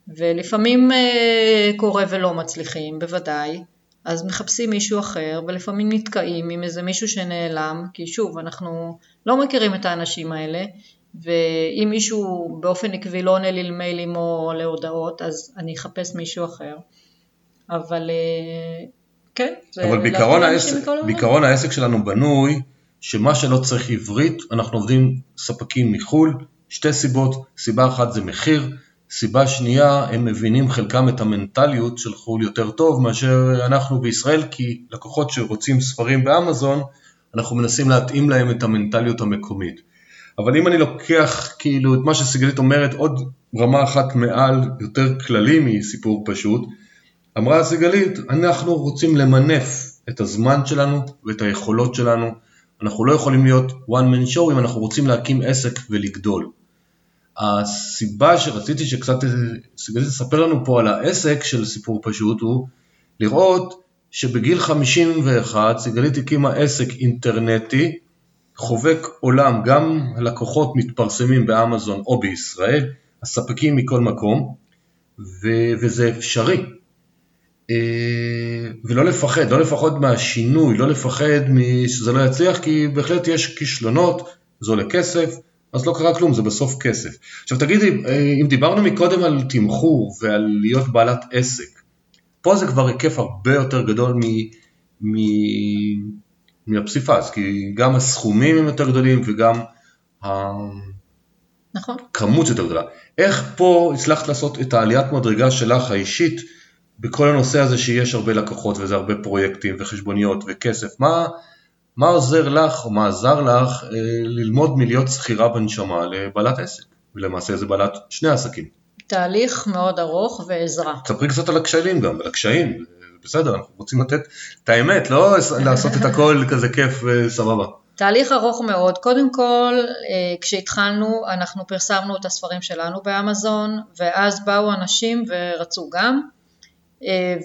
ולפעמים אה, קורה ולא מצליחים, בוודאי, אז מחפשים מישהו אחר ולפעמים נתקעים עם איזה מישהו שנעלם, כי שוב, אנחנו לא מכירים את האנשים האלה ואם מישהו באופן עקבי לא עונה לי למיילים או להודעות, אז אני אחפש מישהו אחר. אבל אה, כן. אבל בעיקרון העסק, בעיקרון העסק שלנו בנוי שמה שלא צריך עברית, אנחנו עובדים ספקים מחו"ל, שתי סיבות, סיבה אחת זה מחיר, סיבה שנייה, הם מבינים חלקם את המנטליות של חו"ל יותר טוב מאשר אנחנו בישראל, כי לקוחות שרוצים ספרים באמזון, אנחנו מנסים להתאים להם את המנטליות המקומית. אבל אם אני לוקח כאילו את מה שסיגלית אומרת עוד רמה אחת מעל, יותר כללי מסיפור פשוט, אמרה סיגלית, אנחנו רוצים למנף את הזמן שלנו ואת היכולות שלנו, אנחנו לא יכולים להיות one man show אם אנחנו רוצים להקים עסק ולגדול. הסיבה שרציתי שקצת סיגלית תספר לנו פה על העסק של סיפור פשוט הוא לראות שבגיל 51 סיגלית הקימה עסק אינטרנטי חובק עולם, גם הלקוחות מתפרסמים באמזון או בישראל, הספקים מכל מקום, ו- וזה אפשרי. אה, ולא לפחד, לא לפחד מהשינוי, לא לפחד שזה לא יצליח, כי בהחלט יש כישלונות, זה עולה כסף, אז לא קרה כלום, זה בסוף כסף. עכשיו תגידי, אה, אם דיברנו מקודם על תמחור ועל להיות בעלת עסק, פה זה כבר היקף הרבה יותר גדול מ... מ... מהפסיפס, כי גם הסכומים הם יותר גדולים וגם נכון. הכמות יותר גדולה. איך פה הצלחת לעשות את העליית מדרגה שלך האישית בכל הנושא הזה שיש הרבה לקוחות וזה הרבה פרויקטים וחשבוניות וכסף, מה, מה עוזר לך או מה עזר לך אה, ללמוד מלהיות שכירה בנשמה לבעלת עסק, ולמעשה זה בעלת שני עסקים. תהליך מאוד ארוך ועזרה. תספרי קצת על הקשיים גם, על הקשיים, בסדר, אנחנו רוצים לתת את האמת, לא לעשות את הכל כזה כיף וסבבה. תהליך ארוך מאוד, קודם כל אה, כשהתחלנו אנחנו פרסמנו את הספרים שלנו באמזון ואז באו אנשים ורצו גם. אה,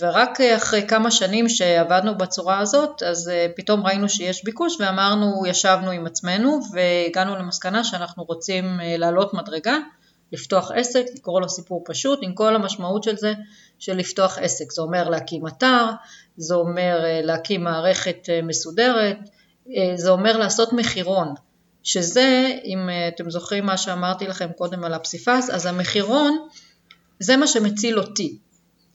ורק אחרי כמה שנים שעבדנו בצורה הזאת, אז אה, פתאום ראינו שיש ביקוש ואמרנו, ישבנו עם עצמנו והגענו למסקנה שאנחנו רוצים לעלות מדרגה, לפתוח עסק, לקרוא לו סיפור פשוט, עם כל המשמעות של זה, של לפתוח עסק. זה אומר להקים אתר, זה אומר להקים מערכת מסודרת, זה אומר לעשות מחירון, שזה, אם אתם זוכרים מה שאמרתי לכם קודם על הפסיפס, אז המחירון זה מה שמציל אותי.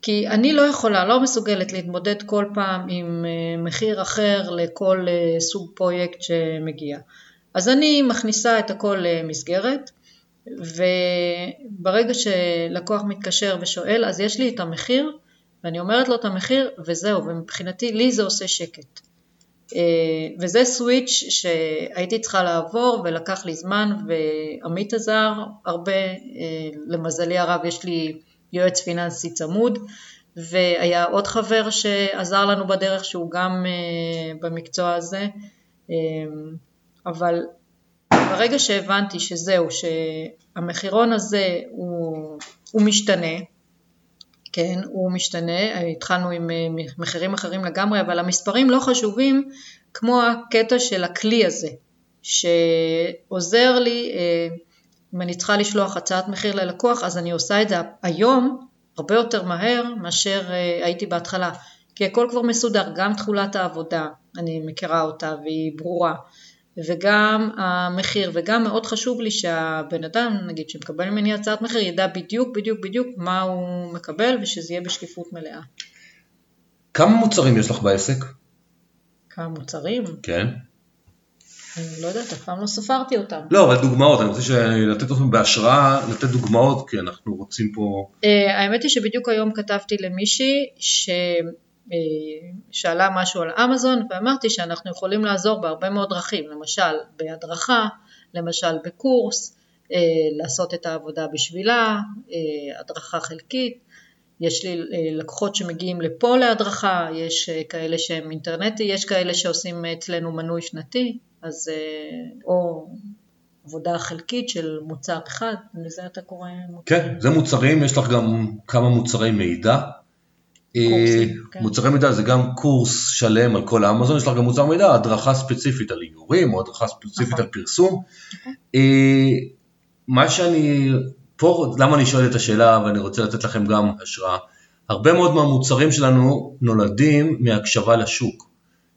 כי אני לא יכולה, לא מסוגלת להתמודד כל פעם עם אה, מחיר אחר לכל אה, סוג פרויקט שמגיע. אז אני מכניסה את הכל למסגרת, וברגע שלקוח מתקשר ושואל, אז יש לי את המחיר, ואני אומרת לו את המחיר, וזהו, ומבחינתי, לי זה עושה שקט. אה, וזה סוויץ' שהייתי צריכה לעבור ולקח לי זמן ועמית עזר הרבה, למזלי הרב יש לי יועץ פיננסי צמוד, והיה עוד חבר שעזר לנו בדרך שהוא גם אה, במקצוע הזה, אה, אבל ברגע שהבנתי שזהו, שהמחירון הזה הוא, הוא משתנה, כן, הוא משתנה, התחלנו עם אה, מחירים אחרים לגמרי, אבל המספרים לא חשובים כמו הקטע של הכלי הזה, שעוזר לי אם אני צריכה לשלוח הצעת מחיר ללקוח, אז אני עושה את זה היום הרבה יותר מהר מאשר אה, הייתי בהתחלה. כי הכל כבר מסודר, גם תכולת העבודה, אני מכירה אותה והיא ברורה. וגם המחיר, וגם מאוד חשוב לי שהבן אדם, נגיד, שמקבל ממני הצעת מחיר, ידע בדיוק בדיוק בדיוק מה הוא מקבל ושזה יהיה בשקיפות מלאה. כמה מוצרים יש לך בעסק? כמה מוצרים? כן. אני לא יודעת, אף פעם לא ספרתי אותם. לא, אבל דוגמאות, אני רוצה לתת לכם בהשראה, לתת דוגמאות, כי אנחנו רוצים פה... Uh, האמת היא שבדיוק היום כתבתי למישהי אה, uh, משהו על אמזון, ואמרתי שאנחנו יכולים לעזור בהרבה מאוד דרכים, למשל בהדרכה, למשל בקורס, uh, לעשות את העבודה בשבילה, uh, הדרכה חלקית. יש לי לקוחות שמגיעים לפה להדרכה, יש כאלה שהם אינטרנטי, יש כאלה שעושים אצלנו מנוי שנתי, אז או עבודה חלקית של מוצר אחד, לזה אתה קורא. כן, זה מוצרים, יש לך גם כמה מוצרי מידע. קורסים, כן. מוצרי מידע זה גם קורס שלם על כל האמזון, יש לך גם מוצר מידע, הדרכה ספציפית על איורים או הדרכה ספציפית נכון. על פרסום. נכון. מה שאני פה למה אני שואל את השאלה ואני רוצה לתת לכם גם השראה. הרבה מאוד מהמוצרים שלנו נולדים מהקשבה לשוק.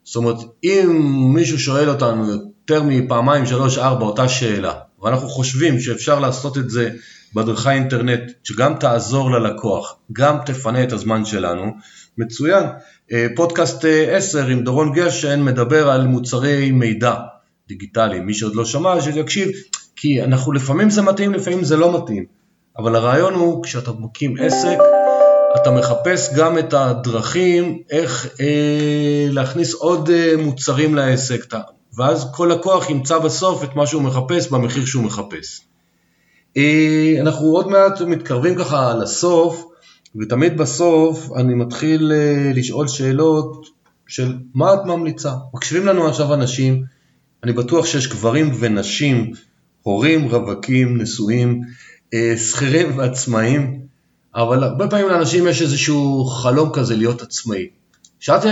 זאת אומרת, אם מישהו שואל אותנו יותר מפעמיים, שלוש, ארבע, אותה שאלה, ואנחנו חושבים שאפשר לעשות את זה בהדרכה אינטרנט, שגם תעזור ללקוח, גם תפנה את הזמן שלנו, מצוין. אה, פודקאסט 10 עם דורון גשן מדבר על מוצרי מידע דיגיטלי, מי שעוד לא שמע, שיקשיב, כי אנחנו לפעמים זה מתאים, לפעמים זה לא מתאים. אבל הרעיון הוא, כשאתה מקים עסק, אתה מחפש גם את הדרכים איך אה, להכניס עוד אה, מוצרים לעסק, ואז כל לקוח ימצא בסוף את מה שהוא מחפש במחיר שהוא מחפש. אה, אנחנו עוד מעט מתקרבים ככה לסוף, ותמיד בסוף אני מתחיל אה, לשאול שאלות של מה את ממליצה. מקשיבים לנו עכשיו אנשים, אני בטוח שיש גברים ונשים הורים, רווקים, נשואים, אה, שכירים ועצמאים, אבל הרבה פעמים לאנשים יש איזשהו חלום כזה להיות עצמאי. כשאת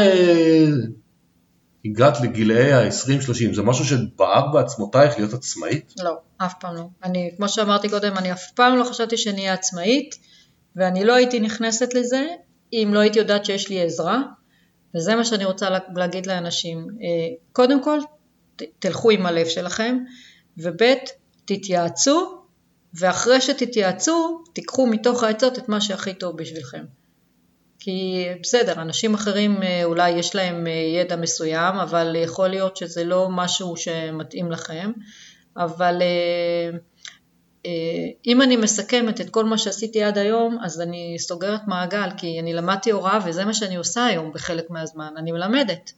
הגעת לגילאי ה-20-30, זה משהו שבער בעצמותייך להיות עצמאית? לא, אף פעם לא. אני, כמו שאמרתי קודם, אני אף פעם לא חשבתי שאני אהיה עצמאית, ואני לא הייתי נכנסת לזה אם לא הייתי יודעת שיש לי עזרה, וזה מה שאני רוצה להגיד לאנשים. אה, קודם כל, תלכו עם הלב שלכם, וב' תתייעצו, ואחרי שתתייעצו, תיקחו מתוך העצות את מה שהכי טוב בשבילכם. כי בסדר, אנשים אחרים אה, אולי יש להם אה, ידע מסוים, אבל יכול להיות שזה לא משהו שמתאים לכם, אבל אה, אם אני מסכמת את כל מה שעשיתי עד היום, אז אני סוגרת מעגל, כי אני למדתי הוראה וזה מה שאני עושה היום בחלק מהזמן, אני מלמדת.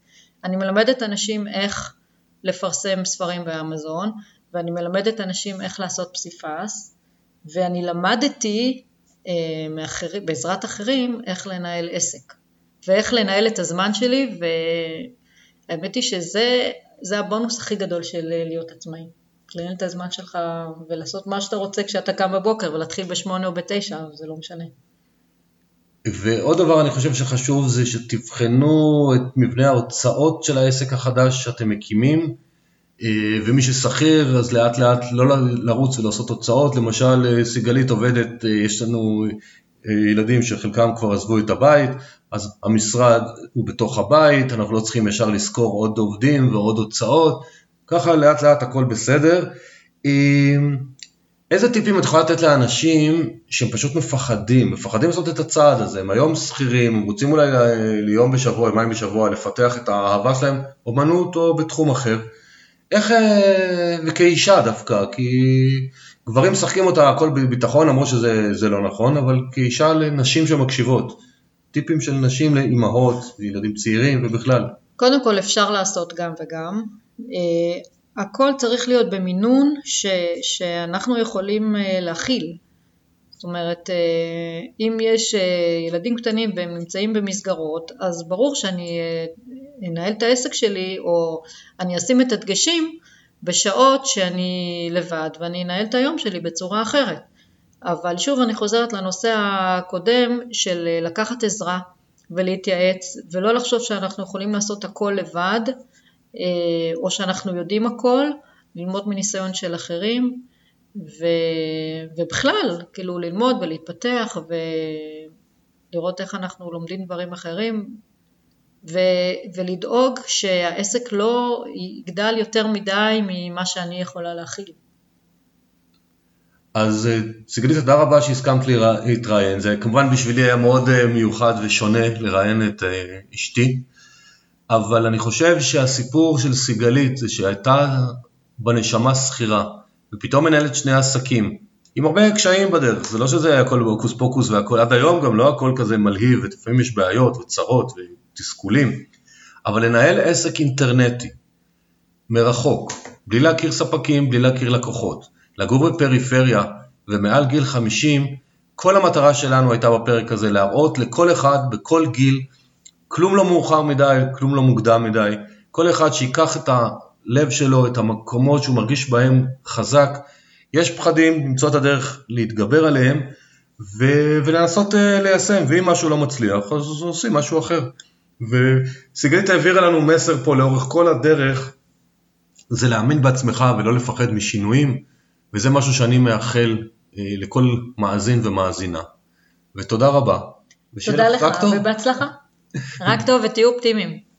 אני מלמדת אנשים איך לפרסם ספרים באמזון, ואני מלמדת אנשים איך לעשות פסיפס, ואני למדתי מאחר, בעזרת אחרים איך לנהל עסק, ואיך לנהל את הזמן שלי, והאמת היא שזה הבונוס הכי גדול של להיות עצמאי. לנהל את הזמן שלך ולעשות מה שאתה רוצה כשאתה קם בבוקר ולהתחיל בשמונה או בתשע, זה לא משנה. ועוד דבר אני חושב שחשוב זה שתבחנו את מבנה ההוצאות של העסק החדש שאתם מקימים, אה, ומי ששכיר אז לאט לאט לא לרוץ ולעשות הוצאות, למשל אה, סיגלית עובדת, אה, יש לנו ילדים שחלקם כבר עזבו את הבית, אז המשרד הוא בתוך הבית, אנחנו לא צריכים ישר לשכור עוד עובדים ועוד הוצאות, ככה לאט לאט הכל בסדר. איזה טיפים את יכולה לתת לאנשים שהם פשוט מפחדים, מפחדים לעשות את הצעד הזה, הם היום שכירים, הם רוצים אולי ליום בשבוע, יומיים בשבוע, לפתח את האהבה שלהם, אומנות או בתחום אחר, איך, אה, וכאישה דווקא, כי גברים משחקים אותה הכל בביטחון, למרות שזה לא נכון, אבל כאישה לנשים שמקשיבות, טיפים של נשים לאימהות, לילדים צעירים ובכלל. קודם כל אפשר לעשות גם וגם. אה, הכל צריך להיות במינון ש, שאנחנו יכולים אה, להכיל. זאת אומרת, אם יש ילדים קטנים והם נמצאים במסגרות, אז ברור שאני אנהל את העסק שלי, או אני אשים את הדגשים בשעות שאני לבד, ואני אנהל את היום שלי בצורה אחרת. אבל שוב אני חוזרת לנושא הקודם של לקחת עזרה ולהתייעץ, ולא לחשוב שאנחנו יכולים לעשות הכל לבד, אה, או שאנחנו יודעים הכל, ללמוד מניסיון של אחרים, ו... ובכלל, כאילו ללמוד ולהתפתח ולראות איך אנחנו לומדים דברים אחרים, ו- ולדאוג שהעסק לא יגדל יותר מדי ממה שאני יכולה להכיל. אז אה, סיגלית, תודה רבה שהסכמת להתראיין. זה כמובן בשבילי היה מאוד אה, מיוחד ושונה לראיין את אה, אשתי, אבל אני חושב שהסיפור של סיגלית זה שהייתה בנשמה שכירה, ופתאום מנהלת שני עסקים, עם הרבה קשיים בדרך, זה לא שזה היה הכל הוקוס פוקוס והכל, עד היום גם לא הכל כזה מלהיב, ולפעמים יש בעיות וצרות ותסכולים, אבל לנהל עסק אינטרנטי, מרחוק, בלי להכיר ספקים, בלי להכיר לקוחות, לגור בפריפריה ומעל גיל 50, כל המטרה שלנו הייתה בפרק הזה להראות לכל אחד בכל גיל, כלום לא מאוחר מדי, כלום לא מוקדם מדי, כל אחד שיקח את הלב שלו, את המקומות שהוא מרגיש בהם חזק, יש פחדים, למצוא את הדרך להתגבר עליהם ו- ולנסות uh, ליישם, ואם משהו לא מצליח אז עושים משהו אחר. וסיגלית העבירה לנו מסר פה לאורך כל הדרך, זה להאמין בעצמך ולא לפחד משינויים, וזה משהו שאני מאחל uh, לכל מאזין ומאזינה. ותודה רבה. תודה לך, ובהצלחה. רק טוב ותהיו אופטימיים.